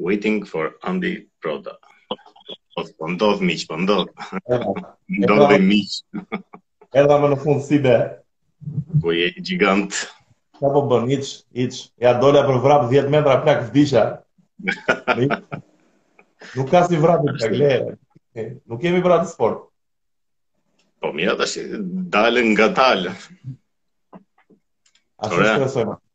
Waiting for Andy Proda. Po, po ndodh miq, po ndodh. Ndodh dhe miq. Erdha më në fund si be. Po je gjigant. Sa po bën, iç, iç. Ja, dola për vrap 10 metra plak vdiqa. Nuk ka si vrap ti. Nuk kemi vrap sport. Po mira tash dalëngadalë. A të stresojmë?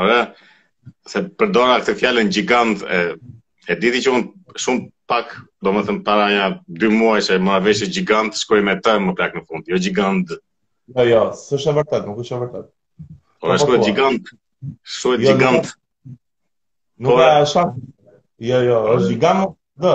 Ore, se përdora këtë fjalën gjigant e e diti që unë shumë pak, domethënë para nja dy muajsh e mora vesh gjigant, shkruhet me t mo plak në fund, jo gjigand. Jo, jo, s'është e vërtetë, nuk është e vërtetë. Po shkruhet gjigant. Shkruhet gjigant. Nuk e shoh. Jo, jo, është gjigant. Do.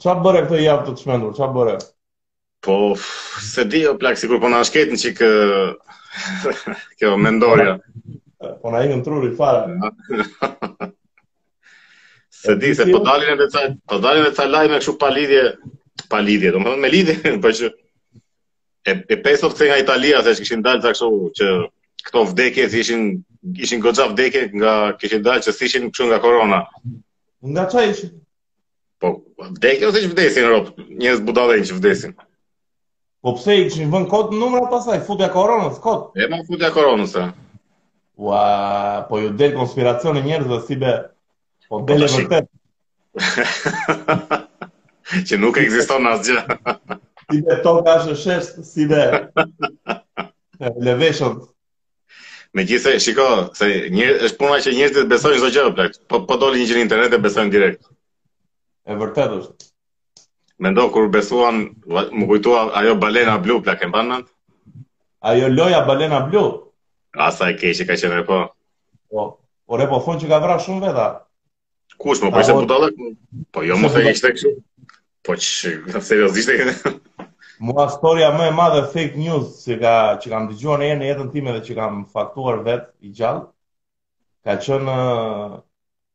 Ça bëre këtë javë të çmendur, ça bëre? Po, s'e di o plak, sikur po na shket një çikë, kjo, mendorja. Po na ikën truri, fare. S'e di, se po dalin edhe ca, po dalin edhe ca lajme kështu pa lidhje, pa lidhje, domethënë me lidhje, po që, e, e pe sot këtë nga Italia, se ç'kishin dalë kështu, që këto vdekje, s'ishin, ishin goxha vdekje, na kishin dalë që s'ishin kështu nga korona. Nga ça ishin? Po, vdekje ose që vdesin, rob, njerëz budallenj që vdesin. Po pse i kishin vënë kot numra pastaj, futja koronës, kot? E ma futja koronës, e. Ua, po u del konspiracioni njerëzve si be, po, po del e vërtetë që nuk ekziston asgjë. si be, toka është e sheshtë, si be. Leveshën, Megjithëse, shiko, se si është puna që njerëzit besojnë çdo gjë, plak. Po, po doli një gjë në internet e besojnë direkt. E vërtetë është. Mendo, kur besuan, m'u kujtua ajo balena blu, plak, e mban mend? Ajo loja balena blu? A sa e keqe ka qenë ajo. Po, ore, po thonë që ka vra shumë veta. Kush më bëje si budalla? Po jo më thej ishte kështu. Po që, seriozisht e ke. Mua historia më e madhe fake news që, ka, që kam dëgjuar në jetën time dhe që kam faktuar vetë i gjallë, ka qenë,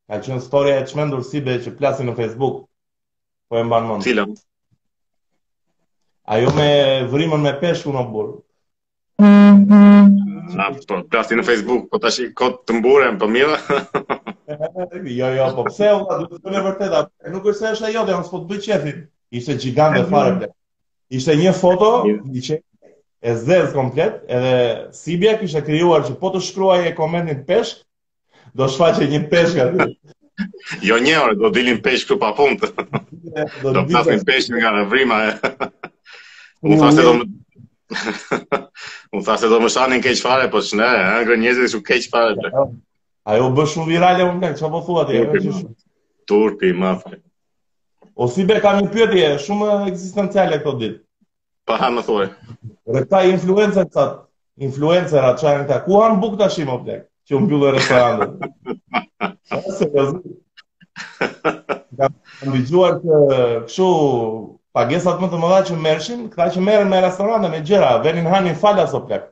ka qenë historia e çmendur si be që plasi në Facebook, po e mban mend. Cila? Ajo me vrimën me peshku në burrë. Sapo plasi në Facebook, po tash kot të mburrem, po mirë. jo, jo, po pse u ka duhet të vërtet atë. Nuk është se është ajo, dhe mos po të bëj qejfin. Ishte gjigante fare plak. Ishte një foto, ishte e zezë komplet, edhe Sibia kishte krijuar që po të shkruaje komentin peshk, Do shfaqe një peshk aty. Jo një orë, do dilin peshk këtu pa fund. Do të plasin peshk nga vrima. Unë tha se do më... Unë thashë do më shanin keq fare, po që ne, e ngrenë njerëzit shumë keq fare. Ajo u bë shumë virale, unë plak, ça po thua ti? Turpi, ma thë. O si ishte, kam një pyetje, shumë ekzistenciale këto ditë. Pa hë më thuaj. Dhe këta influencersat influencerat ça janë këta ku han buk tashi mo plak, që u mbyllën restorantet. Sa se gazi. Kam dëgjuar që kështu pagesat më të mëdha që merrshin, këta që merren me restorante me gjëra, venin hanin falas o plak.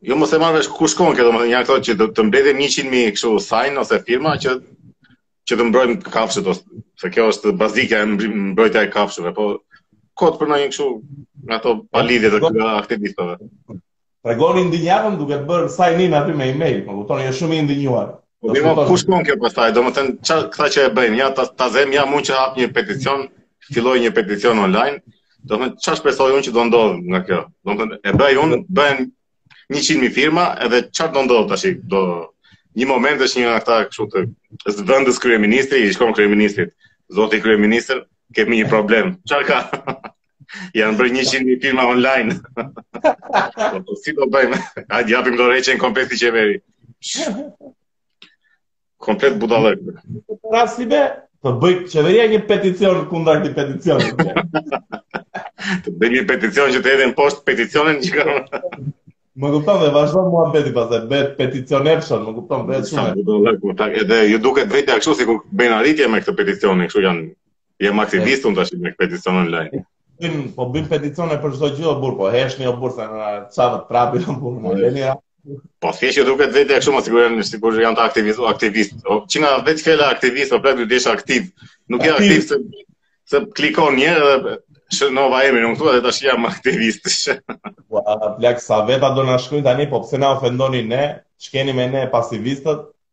Jo mo s'e marr vesh ku shkon kjo, domethënë janë këto që do të mbledhim 100 mijë kështu sign ose firma që që të mbrojmë kafshët ose se kjo është bazikja e mbrojtja e kafshëve, po kot për ndonjë kështu nga ato pa lidhje të këtyre aktivistëve. Tregoni indinjatën duke bërë sign in aty me email, po kuptoni, është shumë i indinjuar. Po mirë po ku shkon kjo pastaj, domethënë ça këta që e bëjnë, ja ta ta zëmë ja unë që hap një peticion, filloj një peticion online. Domethënë ça shpresoj unë që do ndodh nga kjo. Domethënë e bëj unë, bëhen 100.000 firma edhe ça do ndodh tash, do vijë moment është një nga këta kështu zëvendëskryeministri, i shkon kryeministrit, zoti kryeministër, kemi një problem. Çfarë ka? Janë bërë 100.000 firma online. Po, si do bëjmë? Hajde japim dorëheqjen komplet si qeveri. Komplet budallallëk. Pastaj be, të bëj qeveria një peticion kundër këtij peticioni. të bëj një peticion që të hedhin poshtë peticionin që ka... Më kupton dhe vazhdon muhabeti pastaj bëhet peticionershën, më kupton dhe shumë. Sa budallallëk, edhe u duket vetja kështu sikur bëjnë arritje me këtë peticionin, kështu janë Jam aktivist unë tash me peticion online. Bëjmë, po bëjmë peticione për çdo gjë o burrë, po heshtni o burrë, sa të prapë o burrë, më lini rehat. Po thjesht që duket vetja kështu më sigurisht në sikur janë të aktivistë, aktivist. O që nga vetë fjala aktivist, po pra të jesh aktiv. Nuk je aktiv se se klikon një herë dhe shënova emrin, unë thua dhe tash jam aktivist. Po plak sa veta do na shkruajnë tani, po pse na ofendoni ne? Ç'keni me ne pasivistët?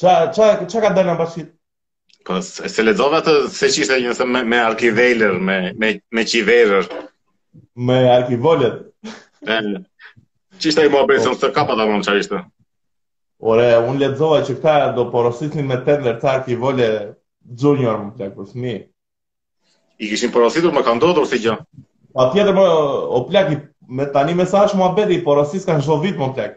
Ça, ça, ça ka dalë nga bashkitë? Po, se, se lexova atë se ç'ishte një send me, me arkiveler, me, me, me qiveler. Me arkivolet. E, që ishte i mua bërë, se unë s'e kapa tamam ça ishte. Ore, unë lexova që këta do porositnin me tender arkivole junior mo plak për fëmijë. I kishin porositur, më, ka ndodhur si gjë. Patjetër, më, o plak, me tani me sa shoh muhabeti, i porositkan çdo vit mo plak.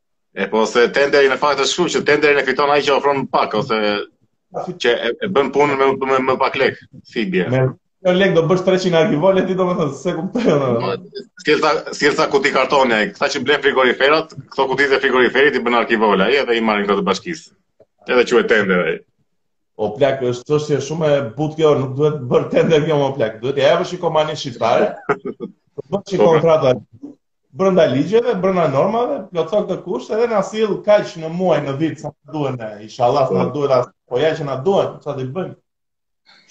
E po se tenderi në fakt është kështu që tenderin e fiton ai që ofron më pak ose që e, e bën punën me më, më pak lek, si i bie. Me aq lek do bësh 300 arkivole ti domethënë s'e kuptoj edhe. Po, si tha, si tha kuti kartoni ai, ha që blen frigoriferat, këto kutitë e frigoriferit i bën arkivole ai edhe i marrin këto të bashkisë. Edhe quhet tender ai. O plak, është çështje shumë e butë kjo, nuk duhet bërë tender kjo mo plak. Duhet të japësh një kompani shqiptare. Të bësh një po, po. kontratë brenda ligjeve, brenda normave, plotëso këtë kusht edhe na sill kaq në muaj në vit sa na duhen ne. Inshallah na duhet pas, po ja që na duhen, ça t'i bëjmë.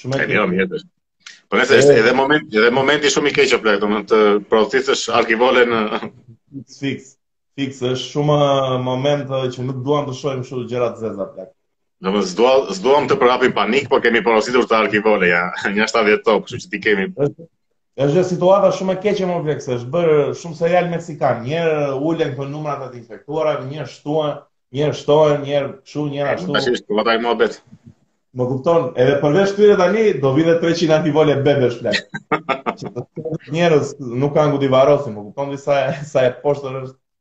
Shumë e mirë. Mirë, Por nëse është edhe moment, edhe momenti shumë i keq o plak, domethënë të porositësh arkivole në fix. Fix është shumë moment që nuk duam të shohim kështu gjëra të zeza plak. Domethënë s'dua, s'duam të përhapim panik, po kemi porositur arkivole, ja, një gjashtë a dhjetë copë, që që t'i kemi. Është, është një situata shumë e keqe mo plak, se është bërë shumë serial meksikan, një herë ulen numrat e të infektuarve, një herë shtohen, një herë shtohen, një herë kështu, një herë ashtu. Ashtu është, ky muhabet. Më kupton, edhe përveç këtyre tani, do vijë dhe 300 arkivole të blesh plak. Njerëzit nuk kanë ku t'i varrosin, më kupton, sa, sa e poshtër është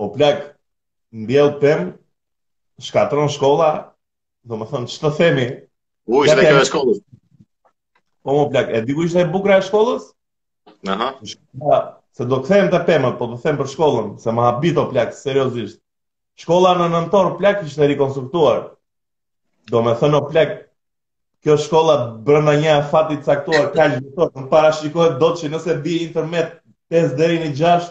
O plak, mbjell pemë, shkatërron shkolla, domethënë, ça të themi? U ishte kjo e shkollës. Po mo plak, e di ku ishte e bukra e shkollës? Aha. Shkolla, se do kthehemi te pemët, po të them për shkollën, se më habit o plak, seriosisht. Shkolla në nëntor plak ishte rikonstruktuar. Domethënë o plak, kjo shkolla brenda një afati të caktuar ka gjithë, nuk parashikohet dot që nëse bi një tërmet 5 deri në 6,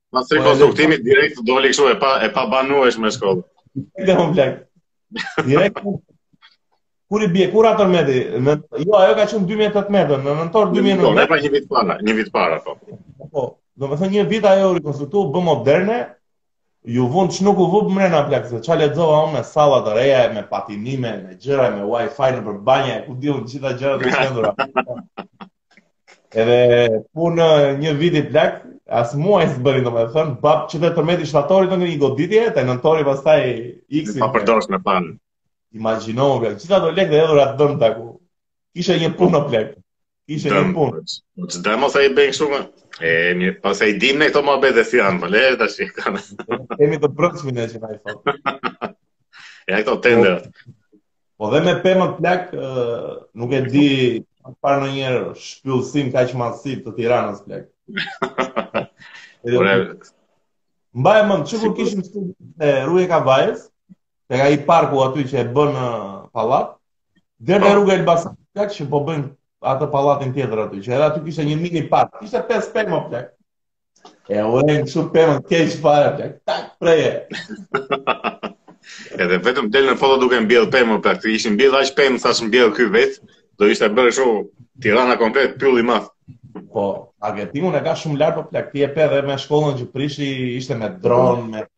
Pas rikonstruktimit direkt doli kështu e pa e pa banueshme shkolla. Dhe mo plak. Direkt kur i bie kur ato mendi, jo ajo ka qenë 2018, në nëntor 2019. Po, ne pa një vit para, një vit para po. Po, do me thënë një vit ajo u rikonstruktu, u bë moderne. Iu vunë, ça nuk u vu mrena plak se ç'lexova unë me salla të reja me patinime, me gjëra, me wifi nëpër banja, ku di unë, gjitha gjërat e çmendura. Edhe punë një viti plak, as muaj s'e bëri, domethënë, bam që te tërmeti i shtatorit një goditje, te nëntori pastaj x e papërdorshme fare. Imagjinoje, plak, gjith'ato lekë dhe edhe ra tërmeti të ku. Ishe një punë o plak. Ishe një punë. Po që dhe mos e i bëjnë shumë, e një, pa se i dimë ne këto muhabete dhe si anë, më le, ta që i kanë. Kemi të brendshmit ne që na i thonë. E këto tenderat. Po dhe me pemët plak, nuk e di parë ndonjëherë shpyllëzim kaq masiv të Tiranës plak. Mbaj mend, që kur kishim te rruga e Kavajës, tek ai parku aty që e bënë pallat, deri te rruga e Elbasanit plak që po bëjnë atë pallatin tjetër aty, që edhe aty kishte një mini park, kishte 5 pemë o plak. E urrejmë kështu pemën keq fare, plak. Tak preje. Edhe vetëm del me foto duke mbjell pemë, plak. Të ishin mbjell aq pemë sa mbjell ky vetë, do ishte bërë kështu Tirana komplet pyll i madh. Po, adrenalinën e ka shumë lart po plak. Ti e pe edhe me shkollën që prishi ishte me dron, me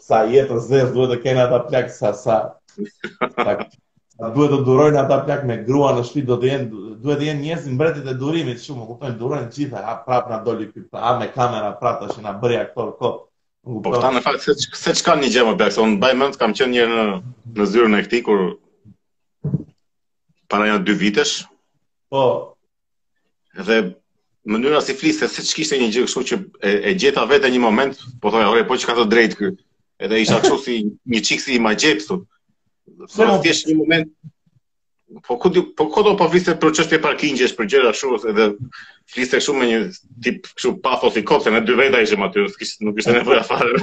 sa jetë të zezë duhet të kenë ata plak, sa, sa, sa, sa duhet të durojnë ata plak me grua në shpi, do të jenë, duhet të jenë njerëz mbretërit e durimit, shumë, më kupton, durojnë gjithë, ha, prapë na doli ky, ha, me kamera, prapë tash na bëri aktor kot. Po këtë në fakt se seç ka një gjë më plak, se unë mbaj mend kam qenë një herë në zyrën e këtij kur para nja dy vitesh. Po. Dhe mënyra si fliste, seç kishte një gjë kështu që e, e gjeta veten një moment, po thoja, ore, po ç'ka të drejtë ky, edhe isha kështu si një çikë si i magjepsur. Dhe në thjesht një moment, po ku di po ku di po fliste për çështje parkingjesh për gjëra kështu edhe fliste kështu me një tip kështu pathosi kot, ne dy veta ishim aty, nuk kishte nuk kishte nevojë fare.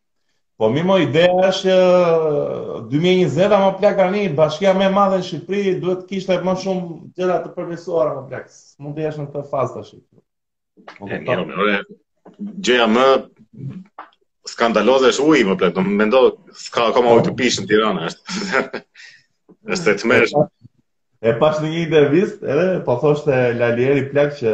Po mirë mo ideja është 2020 ama plak tani bashkia më e madhe në Shqipëri duhet të kishte më shumë gjëra të përmirësuara më plak. S'mund të jesh në këtë fazë tash. Po mirë, ore. Gjëja më skandaloze është uji më plak. Po mendo s'ka akoma ujë të pijshëm Tiranë është. Është tmerr. E pashë në një intervistë, edhe po thoshte Lali Eri plak që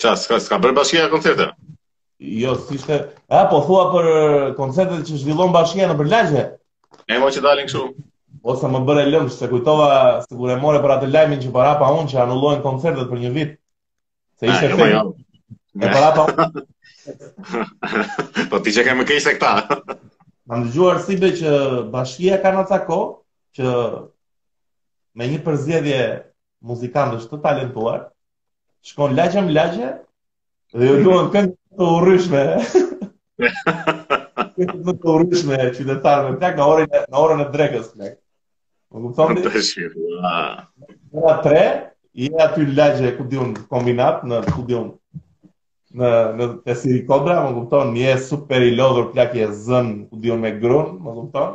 Ça, s'ka, s'ka bërë bashkia koncerte? Jo, s'ishte... A, po thua për koncertet që zhvillon bashkia nëpër lagje? E, mo që dalin kështu. O se më bëre lëmsh, se kujtova, sikur e more për atë lajmin që para pa unë që anullojnë koncertet për një vit. Se ishte jo, fejnë. Jo. E para pa unë. po ti që ke më kejse këta. Kam dëgjuar si ide që bashkia ka në cak, o, që me një përzjedhje muzikantësh të talentuar, shkon lagje më lagje dhe ju luan këngë të urryeshme. Këngë më të urryeshme qytetarëve, plak në orën në orën e drekës, plak. Më kupton ti? Ora 3, je aty në lagje ku di unë kombinat në ku di unë në në te Siri Kodra, më kupton, je super i lodhur plak i zënë ku di unë me grun, më kupton?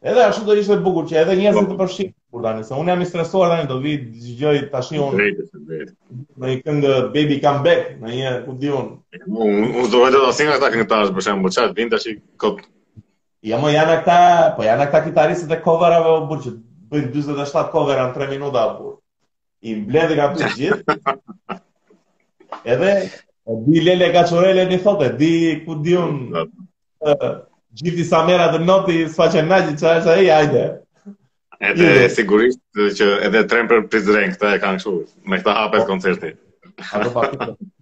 Edhe a s'do ishte bukur që edhe njerëzit të përfshihen kur tani, se unë jam i stresuar tani do vij dëgjoj tash unë. Drejtë, drejtë. Ndonjë këngë Baby Come Back, ndonjë ku di unë. Unë dua vetëm të di nga këta këngëtarët, për shembull, çfarë vijnë tash kot. Ja mo janë këta, po janë këta kitaristët e coverave o burrë, bëjnë 47 cover në 3 minuta o burrë. i mbledh nga të gjithë. Edhe di Lele Gaçorele që thotë, di ku di un. Gjithë sa merren notat shfaqen na që çfarë është ai, hajde. Edhe e sigurisht që edhe tren për Prizren këta e kanë kështu, me këta hapet po. koncerti. A pa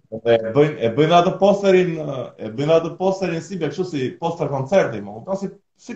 Dhe e bëjnë e bëjnë atë posterin, e bëjnë atë posterin si be kështu si poster koncerti, më kupton si si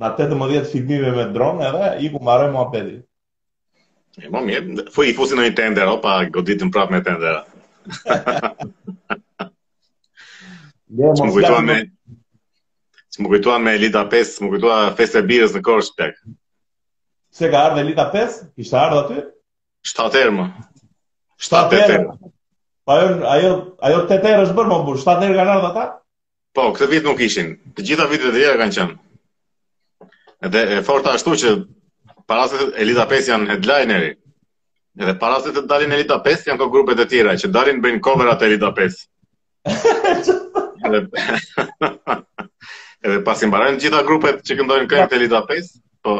Na tetëmbëdhjetë filmime me dron edhe iku mbaroi muhabeti. E më mirë, po e fusin në një tender, opa, goditën prapë me tender. Dhe më kujtua me... Se më kujtua me Elita 5, se më kujtua festa e birrës në Korçë plak. Pse ka ardhur Elita 5? Kishte ardhur aty? Shtatë herë, more. Shtatë herë. Po ajo, ajo, ajo tetë herë është bërë, mo burrë. Shtatë herë kanë ardhur ata? Po, këtë vit nuk ishin. Të gjitha vitet e tjera kanë qenë. Dhe e forta ashtu që para se Elita 5 janë headlineri. Edhe para se të dalin Elita 5 janë këto grupet e tjera që dalin bëjnë coverat e Elita 5. edhe edhe pasi mbarojnë të gjitha grupet që këndojnë këngë të Elita 5, Po.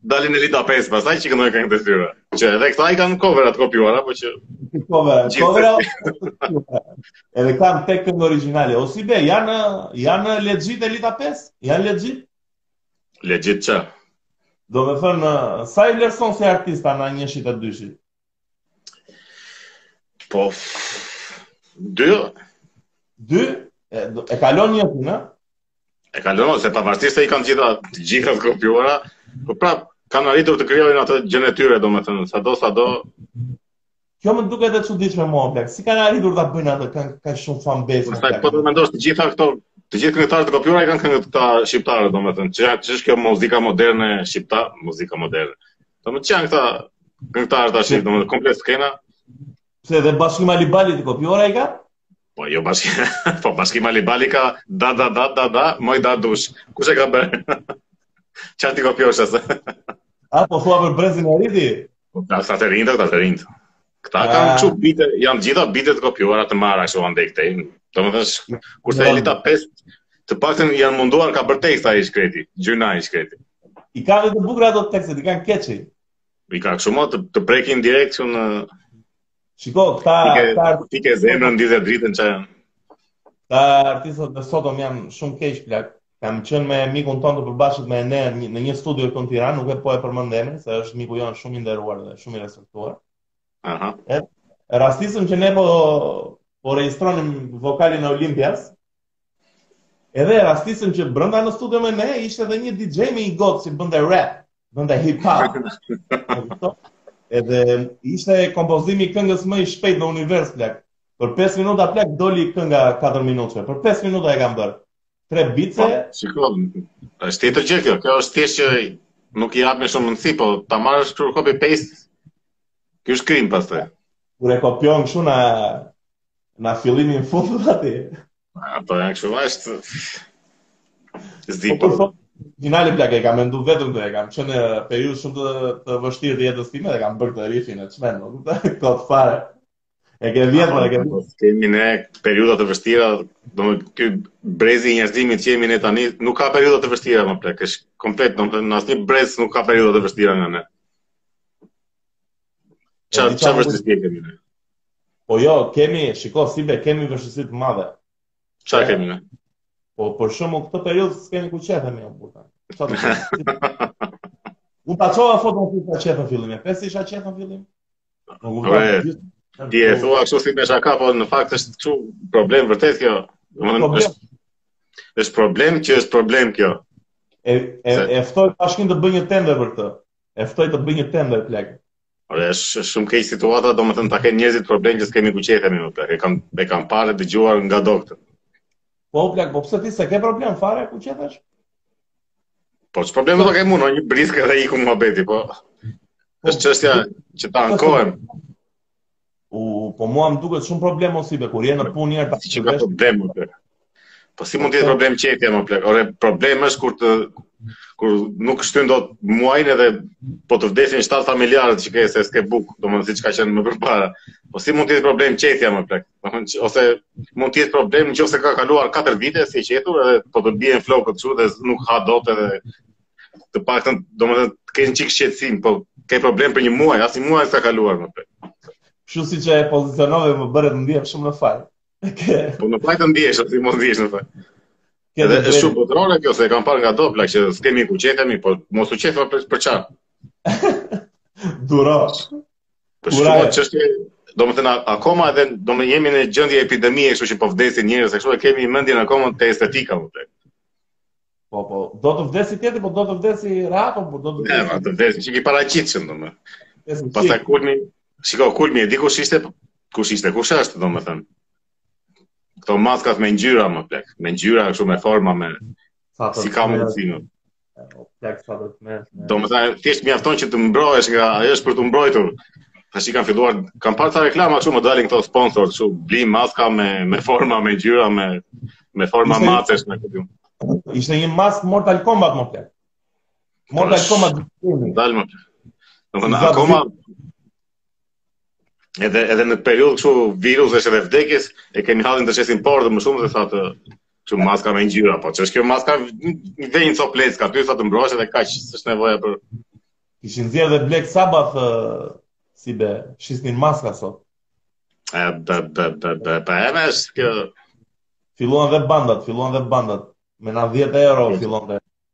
Dalin Elita 5, pastaj që këndojnë këngët e tyre. Që edhe këta i kanë covera të kopjuar apo që cover, cover. edhe kanë tek-tuk këngë origjinale. O si be, janë janë legjit Elita 5? Janë legjit? Legjit ça? Domethënë, sa i vlerëson si artista nga njëshi te dyshi? Po, dy. Dy? E, e kalon njëshin? E kalon, se pavarësisht se i kanë gjitha të gjitha të kopjuara, po prap kanë arritur të krijojnë atë gjënë e tyre, domethënë, sado, sado. Kjo më duket e çuditshme mua, plak, si kanë arritur ta bëjnë atë, kanë ka shumë fan base. Pastaj, po të mendosh të gjitha këto, të gjithë këngëtarët të kopjuara i kanë këngët këta shqiptarët, domethënë, që, që është kjo muzika moderne shqiptare, muzika moderne, Domethënë këta këngëtarë tash, domethënë komplet skena. Pse dhe Bashkim Alibali të kopjuara i ka? Po jo Bashkim, po Bashkim Alibali ka da da da da da, moj Dadushe. Kush e ka bërë? Ça t'i kopjosh asaj? A, po thua për brezin e ri ti? Po, këta të rinjtë, këta të rinjtë. Këta kanë ah. kshu bite, janë të gjitha bite të kopjuara të marra kështu andej këtej. Domethënë kur thua Elita 5 të paktën janë munduar ka bërë tekste ai i shkreti, gjynah ai i shkreti. I ka të bukur ato tekste, i kanë keçi. I ka kështu më të, të prekin direkt që në Shiko, këta ti ke zemrën ndize dritën çaj. Këta artistët e sotëm janë shumë keq plak. Kam qenë me mikun tonë të përbashkët me ne në një studio këtu në Tiranë, nuk e po e përmend emrin, se është miku jonë shumë i nderuar dhe shumë i respektuar. Aha. E rastis që ne po po regjistronim vokalin e Olimpias. Edhe rastis që brenda në studio me ne ishte edhe një DJ me një goc që bënte rap, bënte hip hop. edhe ishte kompozimi i këngës më i shpejt në univers plak. Për 5 minuta plak doli kënga 4 minutëshe. Për 5 minuta e kam bërë. Tre bite. Po, shiko, është tjetër gjë kjo. Kjo është thjesht që nuk i jap më shumë mundësi, po ta marrësh kështu copy paste. Ky është krim pastaj. Kur e kopjon kështu na na fillimin fund aty. Ato ja, kështu është. S'di po. po. Finali plak e kam mendu vetëm të e kam qenë në periudhë shumë të, të vështirë të jetës time dhe kam bërë të rifin e qmenë, nuk të kot fare. E ke vjetë, e ke vjetë. Po, kemi ne periudha të vështira, domethënë ky brezi i njerëzimit që jemi ne tani, nuk ka periudha të vështira më plak, është komplet, domethënë, asnjë brez nuk ka periudha të vështira nga ne. Ça, ça vështirësi kemi ne? Po jo, kemi, shiko, si be, kemi vështirësi të madhe. Ça kemi ne? Po për shembull këtë periudhë s'kemi ku qethemi o burra. Ça të qethe? Unë ta çova foton në fillim, ta qefe në fillim, e pse isha qethe në fillim? Ti e thua kështu si me shaka, po në fakt është kështu problem vërtet kjo. Domethënë problem. është është problem që është problem kjo. E e, e ftoj bashkinë të bëjë një tender për këtë. E ftoj të bëjë një tender plak. Ore, është shumë keq situata, domethënë ta kenë njerëzit problem që s'kemi ku qethemi o plak. E kam e kam parë dëgjuar nga doktor. Po plak, po pse ti s'e ke problem fare ku qethesh? Po çfarë problemi do kem unë, një brisk dhe iku muhabeti, po. po është çështja që ta ankohem. U, po mua më duket shumë problem o si be kur je në punë një herë. Çka ka problem më për? Po si mund të jetë problem qethja më plak? Ore, problem është kur të kur nuk shtyn dot muajin edhe po të vdesin 7 familjarët që ke se s'ke bukë, domethënë siç ka qenë më përpara. Po si mund të jetë problem qethja më plak? ose mund të jetë problem nëse ka kaluar 4 vite s'je qethur edhe po të bien flokët kështu dhe nuk ha dot edhe të paktën domethënë të kesh një çik shqetësim, po ke problem për një muaj, as një muaj s'ka kaluar më plak. Kështu siç e pozicionove më bëre të ndihem shumë në faj. Ke... Po në faj të ndjesh, ose mos ndjesh në faj. Edhe është shumë botërore kjo, se e kam parë nga dobla, që s'kemi ku qethemi, po mos u qeth pra, për çfarë. Duro. Po shumë Ura, çështje, domethënë akoma edhe domethënë jemi në gjendje epidemie, kështu që po vdesin njerëz, kështu e kemi mendjen akoma te estetika më tek. Po po, do vdesi tjetri, po do të vdesi rehat apo po do të vdesi? Ne, do të vdesi, çiki paraqitshëm domethënë. Pastaj kulmi, shiko kulmi, e di kush ishte, kush ishte, kush është domethënë. Këto maskat me ngjyra mo plak, me ngjyra kështu me forma me si ka mundësi më. O plak sa do të merr. Domethënë, thjesht mjafton që të mbrohesh nga ajo është për të mbrojtur. Tashi kanë filluar, kam parë këto reklama kështu më dalin këto sponsor, kështu bli maska me me forma, me ngjyra, me me forma macesh me këto. Ishte një mask Mortal Kombat mo plak. Mortal Kombat. Dale mo. Domethënë, akoma Edhe edhe në periudhë kështu virusesh edhe vdekjes e kemi hallin të shesin por dhe më shumë se sa të kështu maska me ngjyra, po ç'është kjo maska dhe një copë leckë aty sa të mbrohesh edhe kaq, s'është nevoja për Kishin nxjerrë dhe Black Sabbath uh, si be, shisnin maska sot. E, be, be, be, be, be, e me është kjo... Filluan dhe bandat, filluan dhe bandat. Me na 10 euro filluan dhe.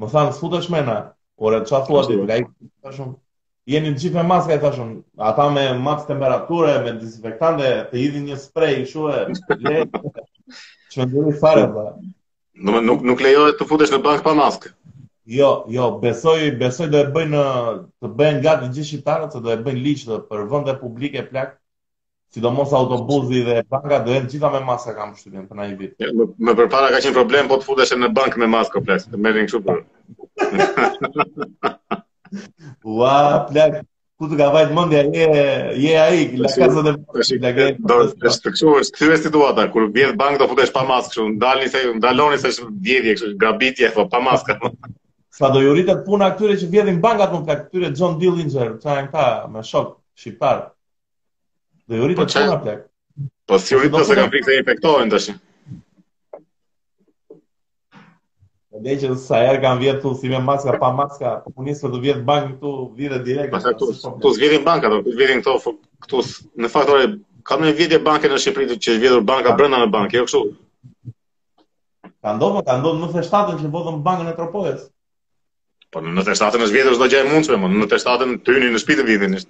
Më thanë, s'futesh mrena, ore ça thua të nga i të shumë. Jeni të gjithë me maska, i të shumë. Ata me matës temperature, me dezinfektantë, të hidhnin një sprej, i shuhe, le, që me ndërri fare, dhe. Nuk, nuk, nuk lejohet të futesh në bankë pa maskë. Jo, jo, besoj, besoj do e bëjnë, të bëjnë nga të gjithë shqiptarët, se do e bëjnë ligj dhe për vende publike plak, sidomos autobuzi dhe banka do jenë gjitha me maska kam përshtypjen për një vit. Më, më përpara ka qenë problem po të futesh në bankë me maskë plak, të merrin kështu për. Ua, plak, ku të ka vajt mendja je je ai, La Casa de tash i lagë. Do të është kështu, është kthyer situata kur vjedh bankë do futesh pa maskë kështu, ndalni se ndaloni se është vjedhje kështu, grabitje pa pa maskë. Sa do ju rritet puna këtyre që vjedhin bankat mo plak, këtyre John Dillinger, çfarë janë këta me shok shqiptar. Do ju rritet po puna plak. Po si ju rritet se kanë frikë se infektohen të shumë. E po dhe që sa herë kanë vjedh këtu si me maska, pa maska, po për njësë për të vjedh bankë këtu, vjedh direkt. Pastaj këtu, këtu s'vjedhin banka, këtu vjedhin këto, këtu në fakt ore, ka një vjedhje banke në Shqipëri që është vjedhur banka brenda në bankë, jo kështu. Ka ndodh, ka ndodh në 97-ën që vodhën bankën e Tropojës. Po në 97-ën është vjedhur çdo gjë e mundshme, po në 97-ën të hynin në shtëpi të vidhnin.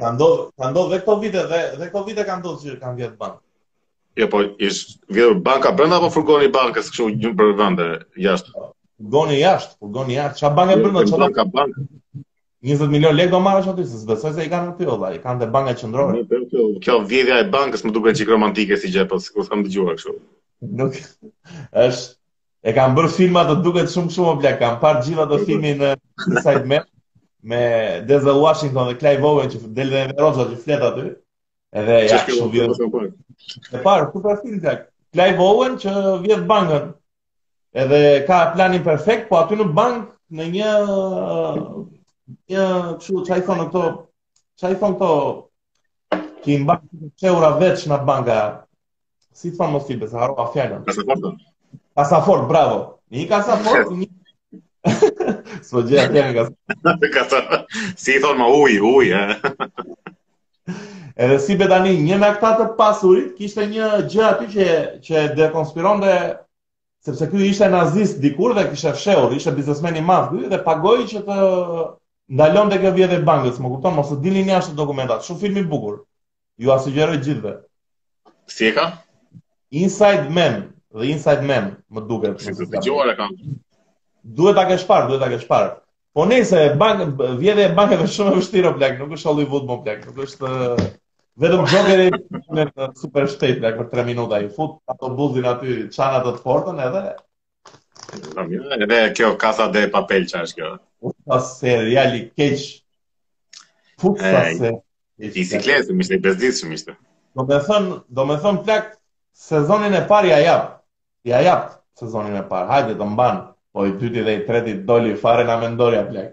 Ka ndodh, ka ndodh dhe këto vite dhe dhe këto vite ka ndodh që kanë vjedh bankë. Jo, po është vjedhur banka brenda apo furgoni i bankës kështu nëpër vende jashtë. Furgoni jashtë, furgoni jashtë. Çfarë banka brenda çfarë? Banka bank. 20 milion lekë do marrësh aty, s'e besoj se i kanë aty vëlla, i kanë te banka qendrore. Kjo vjedhja e bankës më duket çik romantike si gjë, po sikur s'kam dëgjuar kështu. Nuk është E kam parë filma, të duket shumë shumë o plak, kam parë gjithë atë filmin Inside Man, me Denzel Washington dhe Clive Owen që del dhe Rosa që flet aty. Edhe ja, shumë vjen. E parë, ku pa film plak. Clive Owen që vjedh bankën. Edhe ka planin perfekt, po aty në bankë në një një ça, ça i thonë këto, ça i thonë këto që i mban çeura veç në banka Si i thonë, për besë, harrova fjalën. Kasafortën. Kasafort, bravo. Një kasafort, një... Së gjë atje në kasafort. Si i thonë më uj, uj, e. Edhe si përfundim, një nga këta të pasurit, kishte një gjë aty që, që dekonspironte sepse ky ishte nazist dikur dhe kishte fshehur, ishte biznesmen i madh ky dhe pagoi që të ndalonte kjo vjedhje e bankës, më kupton, mos të dilin jashtë dokumentat. Shumë film i bukur. Jua sugjeroj gjithve. Si e ka? Inside Man, dhe Inside Man, më duket. Si të dëgjuar e kam. Duhet ta kesh parë, duhet ta kesh parë. Po nëse bank vjedhja e bankave është shumë e vështirë o plak, nuk është Hollywood mo plak, nuk është vetëm Jokeri në supershtet plak për 3 minuta i fut autobusin aty, çan atë portën edhe Edhe kjo Casa de Papel ça është kjo. Po ta, seriali keq. Puta se. I si klesë, më ishte i bezdisshëm, ishte. Domethënë, domethënë plak, sezonin e parë ia jap. Ia jap sezonin e parë. Hajde, të mban. Po i dyti dhe i treti doli fare nga mendorja plak.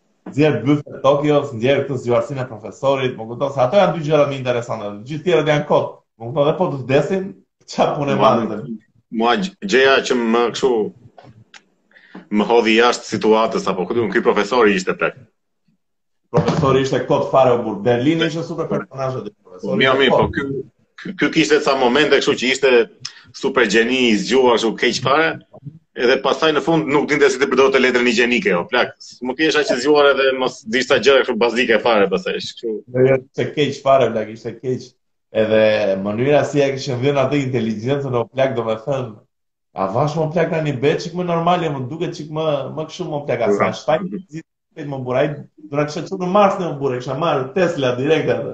Nxjerr bythët e Tokios, nxjerr këtë zgjuarsinë e profesorit, më kupton se ato janë dy gjëra më interesante. Të gjitha të tjerat janë kot. Më kupton dhe po të vdesin, çfarë punë marrin atë? Mua gjëja që më kështu më hodhi jashtë situatës apo këtu ky profesori ishte tek. Profesori ishte kot fare o burrë. Berlini ishte super personazh atë profesor. Jo, mirë, po ky Ky ky kishte ca momente kështu që ishte super gjeni i zgjuar kështu keq fare. Edhe pastaj në fund nuk dinte si të përdorte letrën higjienike, o plak. Me qenë aq i zgjuar edhe mos di ca gjëra kështu bazike fare pastaj. Kështu. Jo, jo, keq fare plak, ishte keq. Edhe mënyra si ia kishin dhënë atë inteligjencën o plak, domethënë avash mo plak, tani bëje çik më normale, më duket çik më më kështu më plak as as faj. Më buraj, do të kish çu në Mars mo burrë, kish marr Tesla direkt atë.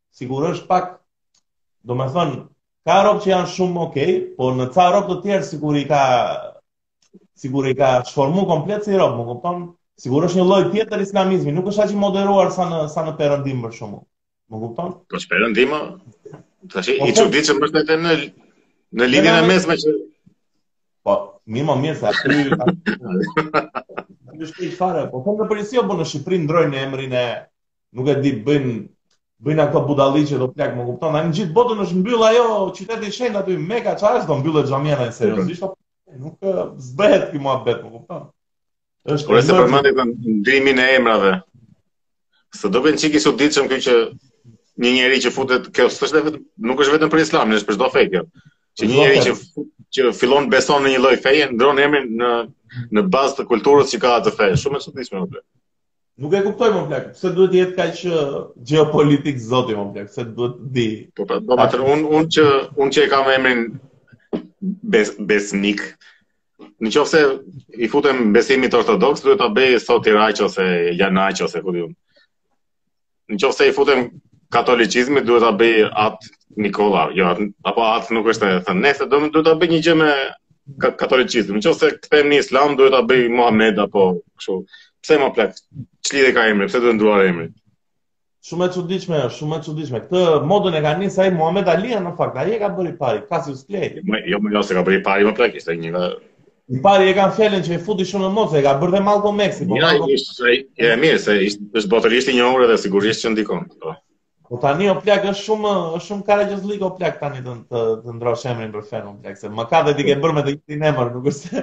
Sikur është pak, domethënë, ka rob që janë shumë ok, po në ca rob të tjerë sikur i ka sikur i ka shformu komplet si rob, më kupton? Sikur është një lloj tjetër islamizmi, nuk është aq i moderuar sa në sa në perëndim për shembull. Më kupton? Po perëndim, tash po, po. I çuditshëm është edhe në në Lindjen e Mesme që Po, mi më mirë se aty... Në Shqipëri fare, po, po në përgjithësi o po në Shqipëri ndrojnë emrin e Nuk e di bëjnë bëjnë ato budallallëqe o plak më kupton. Në gjithë botën është mbyll ajo qyteti i shenjtë aty Meka çfarë është do mbyllet xhamia në seriozisht apo nuk s'bëhet ky muhabet më kupton. Është Po se përmende këtë ndrrimin e emrave. S'të bën çik i çuditshëm ky që një njeri që futet kjo s'është vetëm nuk është vetëm për islamin, është për çdo fe kjo. Që një njeri që që fillon beson në një lloj feje, ndrron emrin në në bazë të kulturës që ka ajo fe. Shumë e çuditshme është. Nuk e kuptoj mo plak, pse duhet të jetë kaq gjeopolitik zoti mo plak, pse duhet të di. Po pra, do të un un që un që e kam emrin Bes, Besnik. Në qoftë se i futem besimit ortodoks, duhet ta bëj Sotiraq ose Janaq ose ku di unë. në qoftë se i futem katolicizmit duhet ta bëj at Nikola, jo at, apo at nuk është e thënë. Nëse do duhet ta bëj një gjë me katolicizmin. Në qoftë se kthehem në islam duhet ta bëj Muhammed apo kështu. Pse mo plak? Ç'lidhje ka emri, pse duhet ndrruar emri? Shumë e çuditshme është, shumë e çuditshme. Këtë modën e ka nisë ai Muhammed Ali në fakt, ai e ka bërë i pari, Cassius Clay. Jo, mo jo s'e ka bërë i pari mo plak, ishte një nga I pari e kam fjalën që e futi shumë në modë, e ka bërë dhe Malcolm X-i. Po ja, Malcolm... ishte, se, e mirë, se ishte, është botërisht i njohur dhe sigurisht që ndikon. Po. po tani o plak është shumë, është shumë karagjozllik o plak tani të, të, të ndrrosh emrin për fenë o plak, se mëkate ti ke bërë me të njëjtin emër, nuk është se...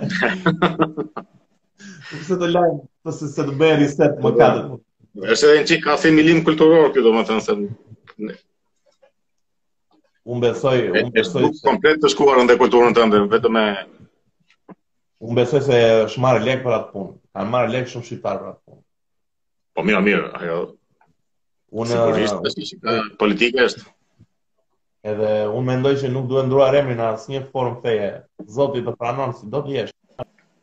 nuk se të lajnë, të po se, se të bëjë reset mëkatet... Është edhe një çikë asimilim kulturor, kjo domethënë se... Unë besoj, unë besoj se komplet të shkuarën dhe kulturën tënde vetëm me Unë besoj se është marrë lek për atë punë. Kanë marrë lek shumë shqiptarë për atë punë. Po mirë, mirë, ajo unë sigurisht është që politike është edhe unë mendoj që nuk duhet ndrruar emri në asnjë formë feje. Zoti të pranon sido të jesh.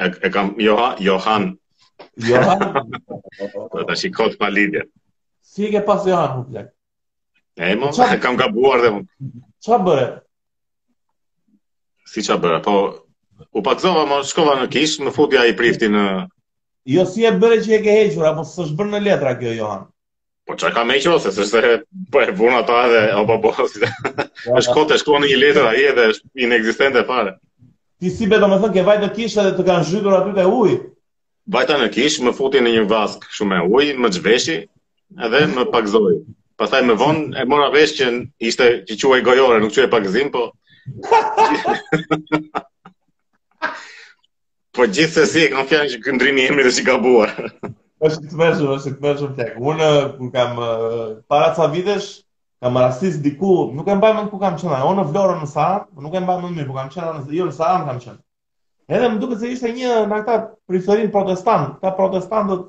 E, e kam Johan, Johan. Johan. Po tashi shumë pa lidhje. Si e ke pas Johan mo plak? E mo, e kam gabuar dhe unë. Ça bëre? Si ça bëre, po... U pagëzova, mo, shkova në kishë, më futi ai prifti në... Jo, si e bëre që e ke hequr, apo s'është bërë në letra kjo, Johan? Po ça ka me hequr se s'është se po e vunë ata edhe apo po. Është kot e shkruan një letër ai edhe është inekzistente fare. Ti si bëre domethënë ke vajtë në kishë edhe të kanë zhytur aty te uji. Vajta në kishë më futi në një vaskë aty me ujë, më çveshi edhe më pagëzoi. Pastaj më vonë e mora vesh që ishte që quhej gojore, nuk quhej pagëzim, po Po gjithsesi e kam fjalën që ky ndrrimi i emrit është i gabuar. Është i tmerrshëm, është i tmerrshëm tek. Unë kur kam para ca vitesh kam rastis diku, nuk e mbaj mend ku kam qenë, o në Vlorë o në Sarandë, po nuk e mbaj mend mirë, ku kam qenë në jo në Sarandë kam qenë. Edhe më duket se ishte një nga këta priftërinjtë protestantë, këta protestantët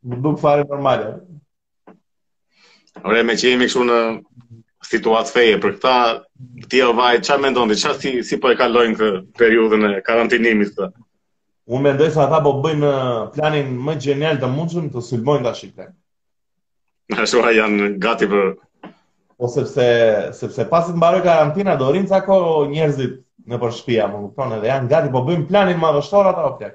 Më duket fare normale. Ore, meqë jemi kështu në situatë feje, për këta, të Jehovait, ça mendon ti, ça si, si po e kalojnë këtë periudhën e karantinimit ti? Unë mendoj se ata po bëjnë uh, planin më gjenial të mundshëm të na sulmojnë nga shpitë. Në shua janë gati për... Po sepse, sepse pasi të mbarojë karantina, do rrinë ca kohë njerëzit nëpër shpia, më kupton, edhe janë gati, po bëjnë planin madhështor ata o plak.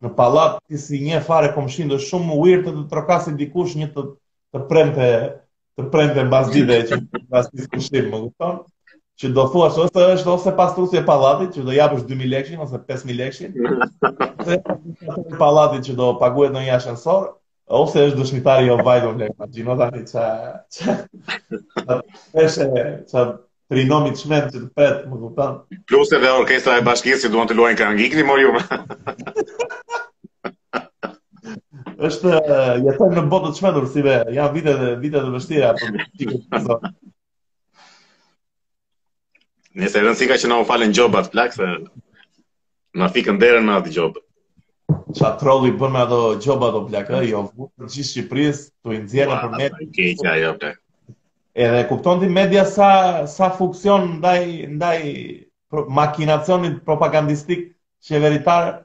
në pallat ti si një farë komshiu do ishte shumë më weird të të trokasi dikush në të premte të premte mbasdite që mbas ti komshin më kupton që do thua se ose është ose pastrusi e pallatit që do japësh 2000 lekë ose 5000 lekë të pallatit që do paguhet ndonjë ashensor Ose është dëshmitari i Jehovait o vlejtë, imagjino tani që... Peshe, që trinomi të çmend që të pret, më kupton. Plus edhe orkestra e bashkisë që duan të luajnë këngën ikni, mor jume. është jetojmë në një botë të çmendur si be, janë vite dhe vite të vështira, po Po se rëndësi ka që na u falen gjobat plak se na fikën derën me atë gjobë. Ça trolli bënë me ato gjobat o plak, ë, jo, gjithë Shqipërisë, t'i nxjerrë për me... Keqa, jo, plak. Edhe kupton ti media sa, sa funksion ndaj, ndaj pro, makinacionit propagandistik qeveritar.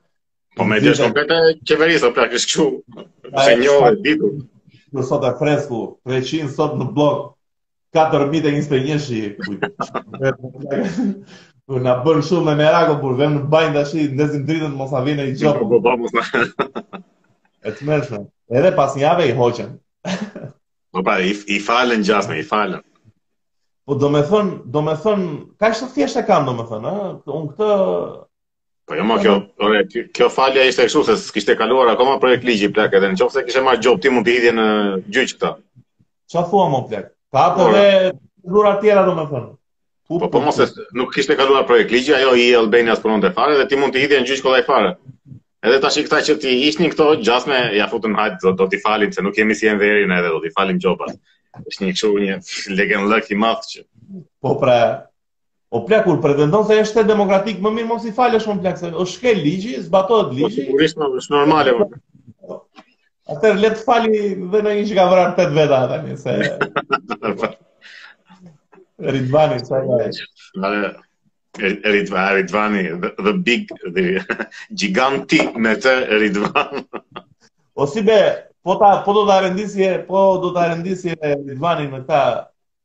Po media është komplet e qeverisë, o plak, është kështu, është një gjë e ditur. News e fresku, 300 sot në bllok, katër mijë e njëzet e një shi. Po na bënë shumë me merak, kur vem në banjë tash, ndezim dritën mos na vjen ai gjobë. Po po mos na. E tmerrshme. Edhe pas një jave i hoqen. Po pra, i, i falen gjasme, i falen. Po domethënë, domethënë, kaq të thjeshtë e kam domethënë, unë këtë, Po jo, mo kjo, ore, kjo falja ishte kështu se s'kishte kaluar akoma projektligji plak edhe në qoftë se kishe marrë gjobë ti mund t'i hidhje në gjyq këta. Ça thua mo plak? Ka atë dhe gjëra të tjera domethënë. Po, po, po mo se nuk kishte kaluar projektligji, ajo e-Albania s'punonte fare dhe ti mund t'i hidhje në gjyq kollaj fare. Edhe tashi këta që t'i hiqnin këto gjasme, ia futën hajt, do, do t'i falim, se nuk jemi si Enveri edhe, do t'i falim gjobat. është një kështu një legenllëk i madh që... Po pra, O plak kur pretendon se je shtet demokratik, më mirë mos t'i falësh o plak se u shkel ligji, zbatohet po, ligji. Sigurisht mo është normale. Po. Atë le të falë edhe ndonjë që ka vrarë tetë veta tani se. Ridvani sa ka. Vale. Ridvani, Ridvani, the big, the giganti i vërtetë Ridvan. O si be, po ta po do ta rendisje, po do ta rendisje Ridvanin me ta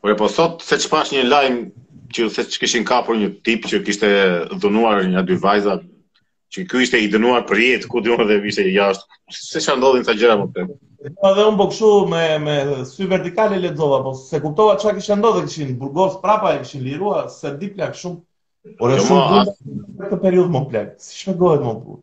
Por po sot seç pashë një lajm që se kishin kapur një tip që kishte dhunuar një dy vajza që ky ishte i dënuar për jetë, ku di unë edhe ishte jashtë. Se çfarë ndodhin këto gjëra vërtet. Po edhe un po kshu me me sy vertikal e lexova, po s'e kuptova çka kishte ndodhur, e kishin burgos prapë, e kishin liruar, s'e di plak shumë. Por është jo, shumë në këtë periudhë mo plak. Si shpjegohet mo burrë?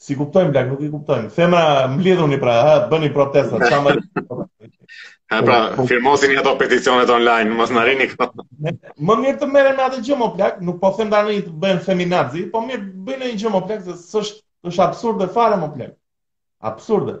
S'i kuptojnë plak, nuk i kuptojnë. Them a mblidhuni pra, ha, bëni protesta, çka më. Ha pra, po, po. firmosini ato peticionet online, mos na rini këto. Më mirë të merren me atë gjë mo plak, nuk po them tani të bëhen feminazi, po mirë bëjnë një gjë mo plak se është është absurde fare mo plak. Absurde.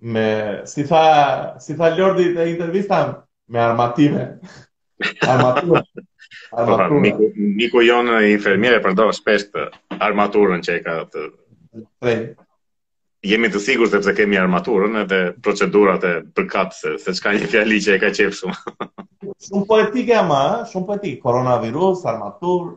me si tha si tha Lordi te intervista me armatime. Armatime. Armatime. Miku miku jonë infermier e përdor shpesh atë armaturën që e ka të tre. Jemi të sigurt sepse kemi armaturën edhe procedurat përkatëse, seç ka një fjali që e ka qejf shumë. shumë poetike ama, shumë poetike. Coronavirus, armaturë,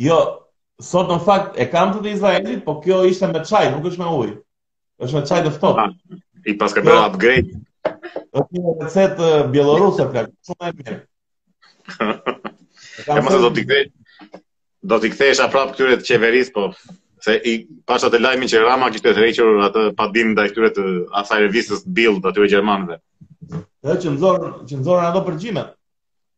Jo, sot në fakt e kam atë të Izraelit, po kjo ishte me çaj, nuk është me ujë. Është me çaj të ftohtë. Ah, I paska bërë upgrade. Është një recetë bjelloruse, plak, shumë e mirë. E mos do t'i kthej. Do t'i kthehesha prapë këtyre të qeverisë, po se e pashë atë lajmin që Rama kishte tërhequr atë padinë ndaj këtyre të asaj revistës Bild aty gjermanëve. Dhe që nxorr që nxorën ato përgjime.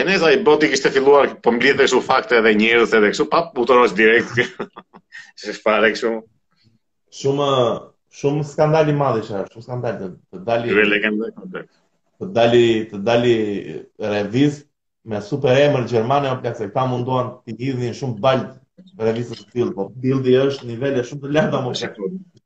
Ene se ai boti kishte filluar, po mblidhe kështu fakte edhe njerëz edhe kështu, pap u tërhoq direkt. Se çfarë kështu. Shumë shumë skandal i madh ishte, shumë skandal të, të dali. Ju legjendë komplet. Të dali, të dali revist me super emër gjermane o plak se, këta u munduan t'i hidhnin shumë baltë revistës të tillë, po Bildi është nivele shumë të larta më shumë.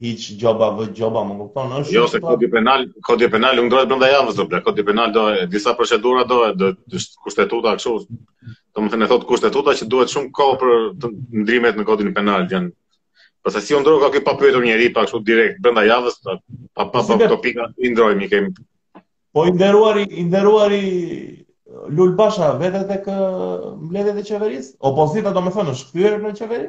hiç gjoba vë gjoba, më kupton? Është jo se kodi penal, kodi penal nuk ndrohet brenda javës o vlla, kodi penal do disa procedura do do kushtetuta kështu. Domethënë thotë kushtetuta që duhet shumë kohë për ndryshimet në kodin penal janë. Po se si u ndroka ky pa pyetur njeri pa kështu direkt brenda javës pa pa pa po topika i ndrojmë i kemi. Po i nderuari i nderuari Lul Basha vete tek mbledhjet e qeverisë, opozita domethënë është kthyer në qeveri?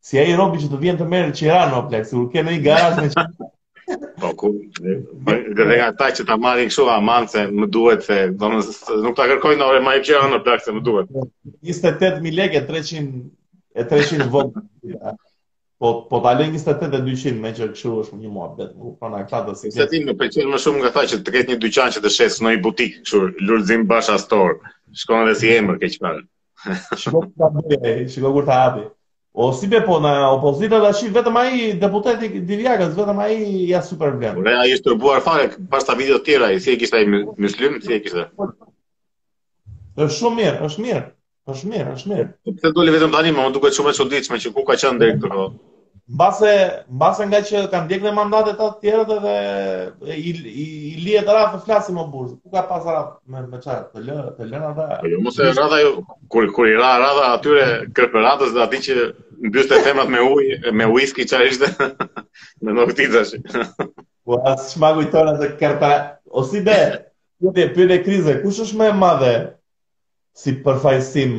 Si ai robi që të vjen të merr qiranë o plak, sikur ke ndonjë garazh me qira. Po ku? Dhe nga ata që ta marrin kështu aman se më duhet se do të nuk ta kërkojnë ore më jep qiranë o plak se më duhet. 28000 lekë 300 e 300 vot. Po po ta lë 28 e 200 me që kështu është një muhabet, nuk po na ka të sikë. Se ti më pëlqen më shumë nga ata që të ketë një dyqan që të shesë ndonjë butik, kështu Lulzim Basha Store. Shkon edhe si emër keq fal. Shiko kur ta bëj, shiko kur ta hapi. O si be po në opozita tash vetëm ai deputeti Divjakës, vetëm ai ja super vlen. Ore ai është tërbuar fare pashë ca video të tjera, si e kishte ai muslim, si e kishte. Është shumë mirë, është mirë. Është mirë, është mirë. Po pse doli vetëm tani, më duket shumë e çuditshme që ku ka qenë deri tani. Mbase, mbase nga që kanë ndenjur në mandate të tjerët edhe i, i, i lihet radha të flasë mor burrë. Ku ka pas radhë me, me çfarë, të lë, të lënë ata... Po jo, mos e radha jo, kur, kur i ra radha atyre, Kërpaçes dhe atij që mbyste femrat me ujë, me whisky çfarë ishte, me nuk ti të shi. Po aty sa ma kujtove Kërpaçen, o si be, pyete, pyete krizë, kush është më e madhe si përfaqësim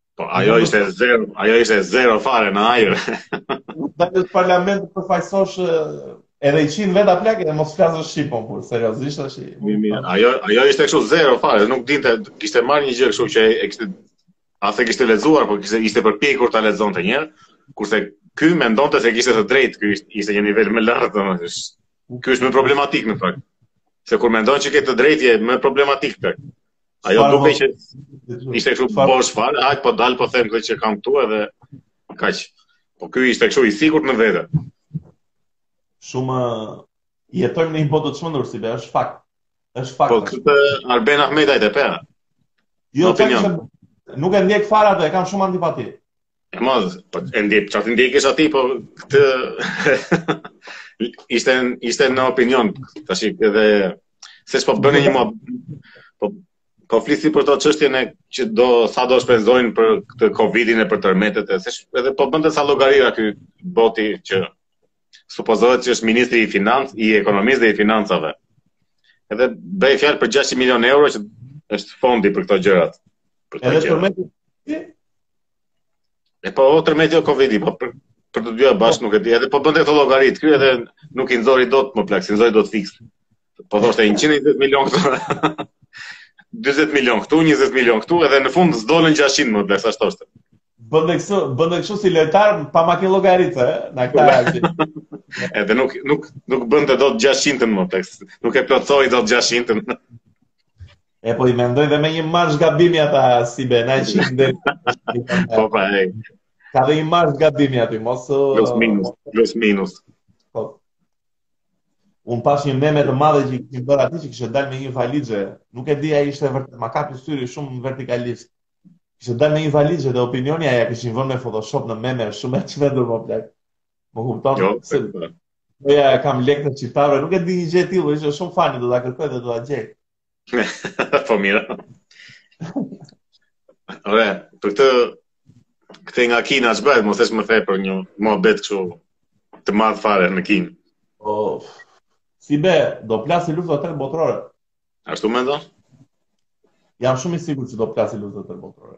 Po ajo ishte zero, ajo ishte zero fare në ajër. Del në parlament të përfaqësosh edhe njëqind veta plak e mos flasësh shqip, po, por seriozisht tashi... Mi, mi, ajo, ajo ishte kështu zero fare, nuk dinte, kishte marrë një gjë kështu që e kishte... As e kishte lexuar, po kishte, ishte përpjekur ta lexonte një herë, kurse ky mendonte se kishte të drejtë, ky ishte, ishte një nivel më lartë, domethënë. Ky është më problematik në fakt. Se kur mendon që ke të drejtë, je më problematik plak. Ajo fare dukej që ishte kështu po bosh fare, që po dal po them këtë që kam këtu edhe kaq. Po ky ishte kështu i sigurt në vete. Ne jetojmë në një botë të çmendur si be, është fakt. Është fakt. Po këtë Arben Ahmetajn e pe re. Jo, të një. Nuk e ndjek fare atë, e kam shumë antipati. E madh, po e ndjek, çfarë ndjekësh atij, po ky ishte ishte në opinion, tash edhe se s'po bënë një mod. Po po fliste për ato çështjet që do sa do shpenzojnë për këtë Covidin e për tërmetet e ç'është edhe po bënte ca llogarira ky boti që supozohet që është ministri i financ, i ekonomisë dhe i financave. Edhe bëhej fjalë për 600 milionë euro që është fondi për këto gjërat. Për këto gjërat. E po o tërmeti o Covid-i, po për, për të dyja bashkë po. nuk e di, edhe po bënte këto llogaritë, ky edhe nuk i nxori dot mo plak, s'i nxori dot fiks. Po thoshte 120 milion këtu. 40 milion këtu, 20 milion këtu, edhe në fund s'dolën 600 mo plak, sa thoshte. Bënte kështu, bënte kështu si lojtar pa makinë llogaritëse, me këta atë. edhe nuk nuk nuk bënte dot 600 mo plak, nuk e plotësoi dot 600. E po i mendojnë dhe me një marzh gabimi ata si be, na i shih ndër. Po pra, e. Ka dhe një marzh gabimi aty, mos uh, plus minus, plus minus. Po. Unë pashë një meme të madhe që kishin bërë aty që kishte dalë me një valixhe. Nuk e di a ishte vërtet, ma kapi syri shumë vertikalisht. Kishte dalë me një valixhe te opinioni a ja kishin vënë me Photoshop në meme, shumë e çmendur mo plak. Më kupton? Jo, se po. Ja, kam lekët e shqiptarëve, nuk e di një gjë e tillë, ishte shumë fani, do ta kërkoj dhe do ta gjej. po mira. Ore, për këtë këtë nga Kina ç'bëhet, mos thashë, më the për një muhabet kështu të madh fare në Kinë. Po. Si be, do plasi lufta e tretë botërore. Ashtu mendon? Jam shumë i sigurt që do plasi lufta e tretë botërore.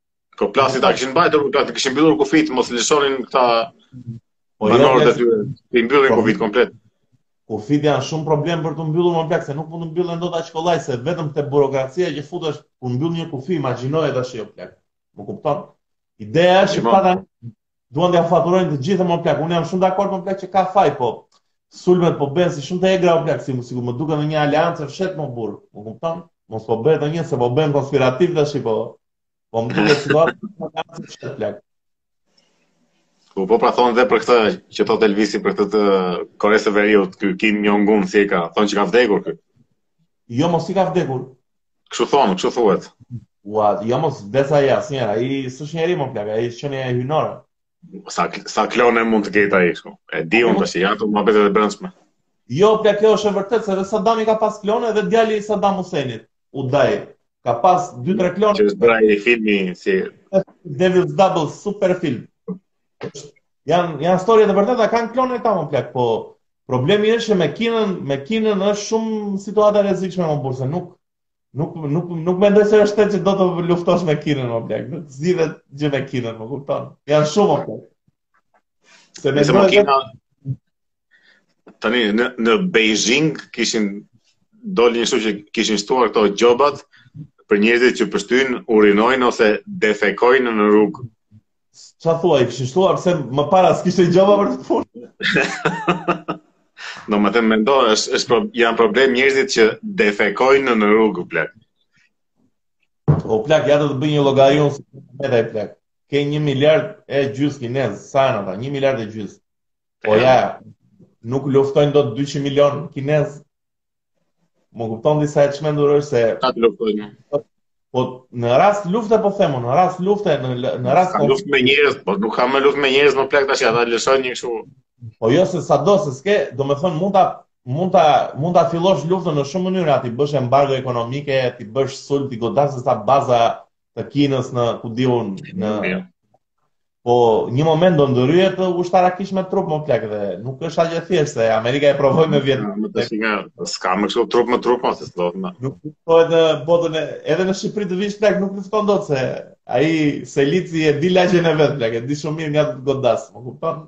Po plak, ta kishin mbajtur, ta kishin mbyllur kufit, mos lëshonin këta po jo, banorët e tyre. I mbyllin kufit komplet. Kufit janë shumë problem për t'u mbyllur mo plak se nuk mund të mbyllen dot aq kollaj se vetëm te burokracia që futesh kur mbyll një kufi, imagjinoje tash jo plak. Më kupton? Ideja është që pata duan t'ia faturojnë të gjithë mo plak. Unë jam shumë dakord mo plak që ka faj, po sulmet po bëhen si shumë të egra mo plak, si mos sikur më duket ndonjë aleancë e fshehtë mo burrë. Më kupton? Mos po bëhet ndonjë se po bëhem konspirativ tash po. Po më duket se duan të aleancë e fshehtë plak. Po po pra thonë dhe për këtë që thotë Elvisi për këtë të Koresë së Veriut, ky Kim Jong Un si e ka, thonë që ka vdekur ky. Jo, mos ik, ka vdekur. Kështu thonë, kështu thuhet. Ua, jo mo s'vdes ai asnjëherë, ai s'është njeri mo plak, ai është qenie hyjnore. Sa sa klone mund të ketë ai kështu. E di unë tash, ja ato më bëhet e brendshme. Jo, plak kjo është e vërtetë se edhe Saddami ka pas klone dhe djali i Saddam Husseinit, Udai, ka pas 2-3 klone. Që është bërë ai filmi si Devil's Double super film. Jan janë histori të vërteta, kanë klone këta mo plak, po Problemi është që me Kinën, me Kinën është shumë situata e rrezikshme mo burrë, se nuk nuk nuk nuk mendoj se është shtet që do të luftosh me Kinën mo plak. Nuk zgjidhet gjë me Kinën, më kupton? Janë shumë apo. Se me Kinën tani në në Beijing kishin dalë një shtu që kishin shtuar këto gjobat për njerëzit që pështyjnë, urinojnë ose defekojnë në rrugë Qa thua, i kishte shtuar, pse më para s'kishte gjoba për atë punë? Domethënë, mendo, është, është pro, janë problem njerëzit që defekojnë në rrugë, plak. O plak, ja do të bëj një llogari unë mo plak. Ke një miliard e gjysë kinezë, sa janë ata, një miliard e gjysë. Po ja, nuk luftojnë dot 200 milion kinezë, Më kupton e di sa e çmendur është se ata të luftojnë. Po në rast lufte po them, në rast lufte në në rast ka luftë me njerëz, po nuk ka më luftë me njerëz, mo plak tash ata lëshojnë një kështu. Po jo se sado se s'ke, domethën mund ta mund ta mund ta fillosh luftën në shumë mënyra, t'i bësh embargo ekonomike, t'i bësh sulm, t'i godasësh ca baza të Kinës në ku diun në Po një moment do ndryshe të ushtarakisht me trup me plak dhe nuk është aq e thjeshtë se Amerika e provoi me Vietnam. Nuk të shikë, s'ka më kështu trup me trup ose s'do të më. Nuk kuptohet në botën e edhe në Shqipëri të vish plak nuk lufton dot se ai secili e di lagjën e vet plak, e di shumë mirë nga të godas, më kupton?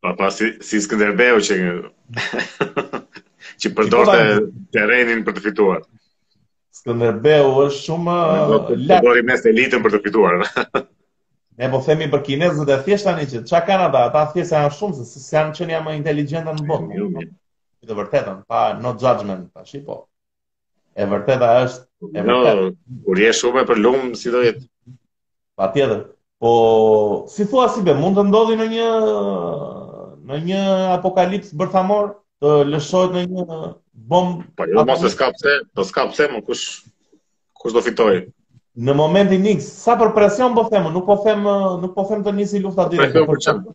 Pa pa si si Skënderbeu që që përdorte terrenin për të fituar. Skënderbeu është shumë lart. Do të thotë elitën për të fituar. Ne po themi për kinezët e thjesht tani që çka kanë ata, ata thjesht janë shumë se si janë që janë më inteligjentë në botë. Jo, jo. Në të vërtetën, pa no judgment tash po. E vërteta është e jo, vërtetë. Jo, kur je shumë për numër si do jetë. Patjetër. Po si thua si be, mund të ndodhi në një në një apokalips bërthamor të lëshohet në një bombë. Po jo, mos se s'ka pse, po s'ka pse më kush kush do fitojë. Në momentin X, sa për presion po them, nuk po them, nuk po them të nisi lufta direkt. Po, po,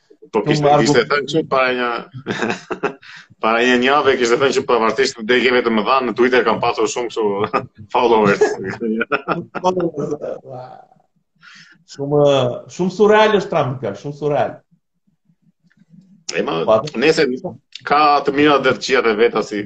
Po kishte Trump, kishte thënë që para një para një javë kishte thënë që pavarësisht vdekjeve të mëdha në Twitter kam pasur shumë kështu followers. shumë shumë surreal është Trump kjo, shumë surreal. E ma, nëse ka të mira dhe të këqijat e veta si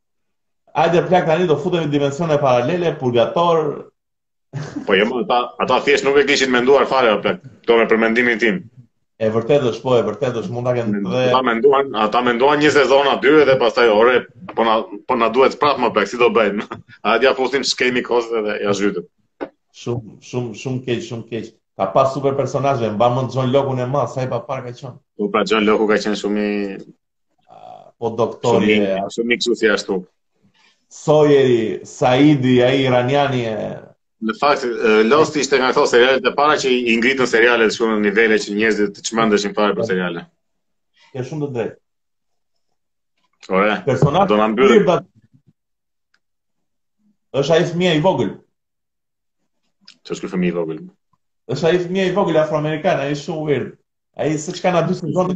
Hajde plak tani do futemi në dimensione paralele, purgator. Po jo jo, ata, ata thjesht nuk e kishin menduar fare apo plak. Domethënë për mendimin tim. E vërtetë është, po e vërtetë është, mund ta kenë dhe ata menduan, ata menduan një sezon aty dy dhe pastaj ore, po na po na duhet prap më, plak, si do bëjmë? Hajde ia fusim s'kemi kohë dhe ia zhytëm. Shumë, shumë, shumë keq, shumë keq. Ka pas super personazhe, mban mend John Loku në mas, sa i paparë ka qenë. Po pra John Loku ka qenë shumë i po doktori e ashtu mjeksi ashtu sojeri saidi ai iraniani e në fakt Lost ishte nga ato serialet e para që i ngritën serialet shumë në nivele që njerëzit të çmendeshin fare për seriale ke shumë të drejtë Ore, personazh do na mbyllë. Është ai fëmija i vogël. Ço është fëmija i vogël? Është ai fëmija i vogël afroamerikan, ai shumë weird. Ai s'e ka as dy sezon.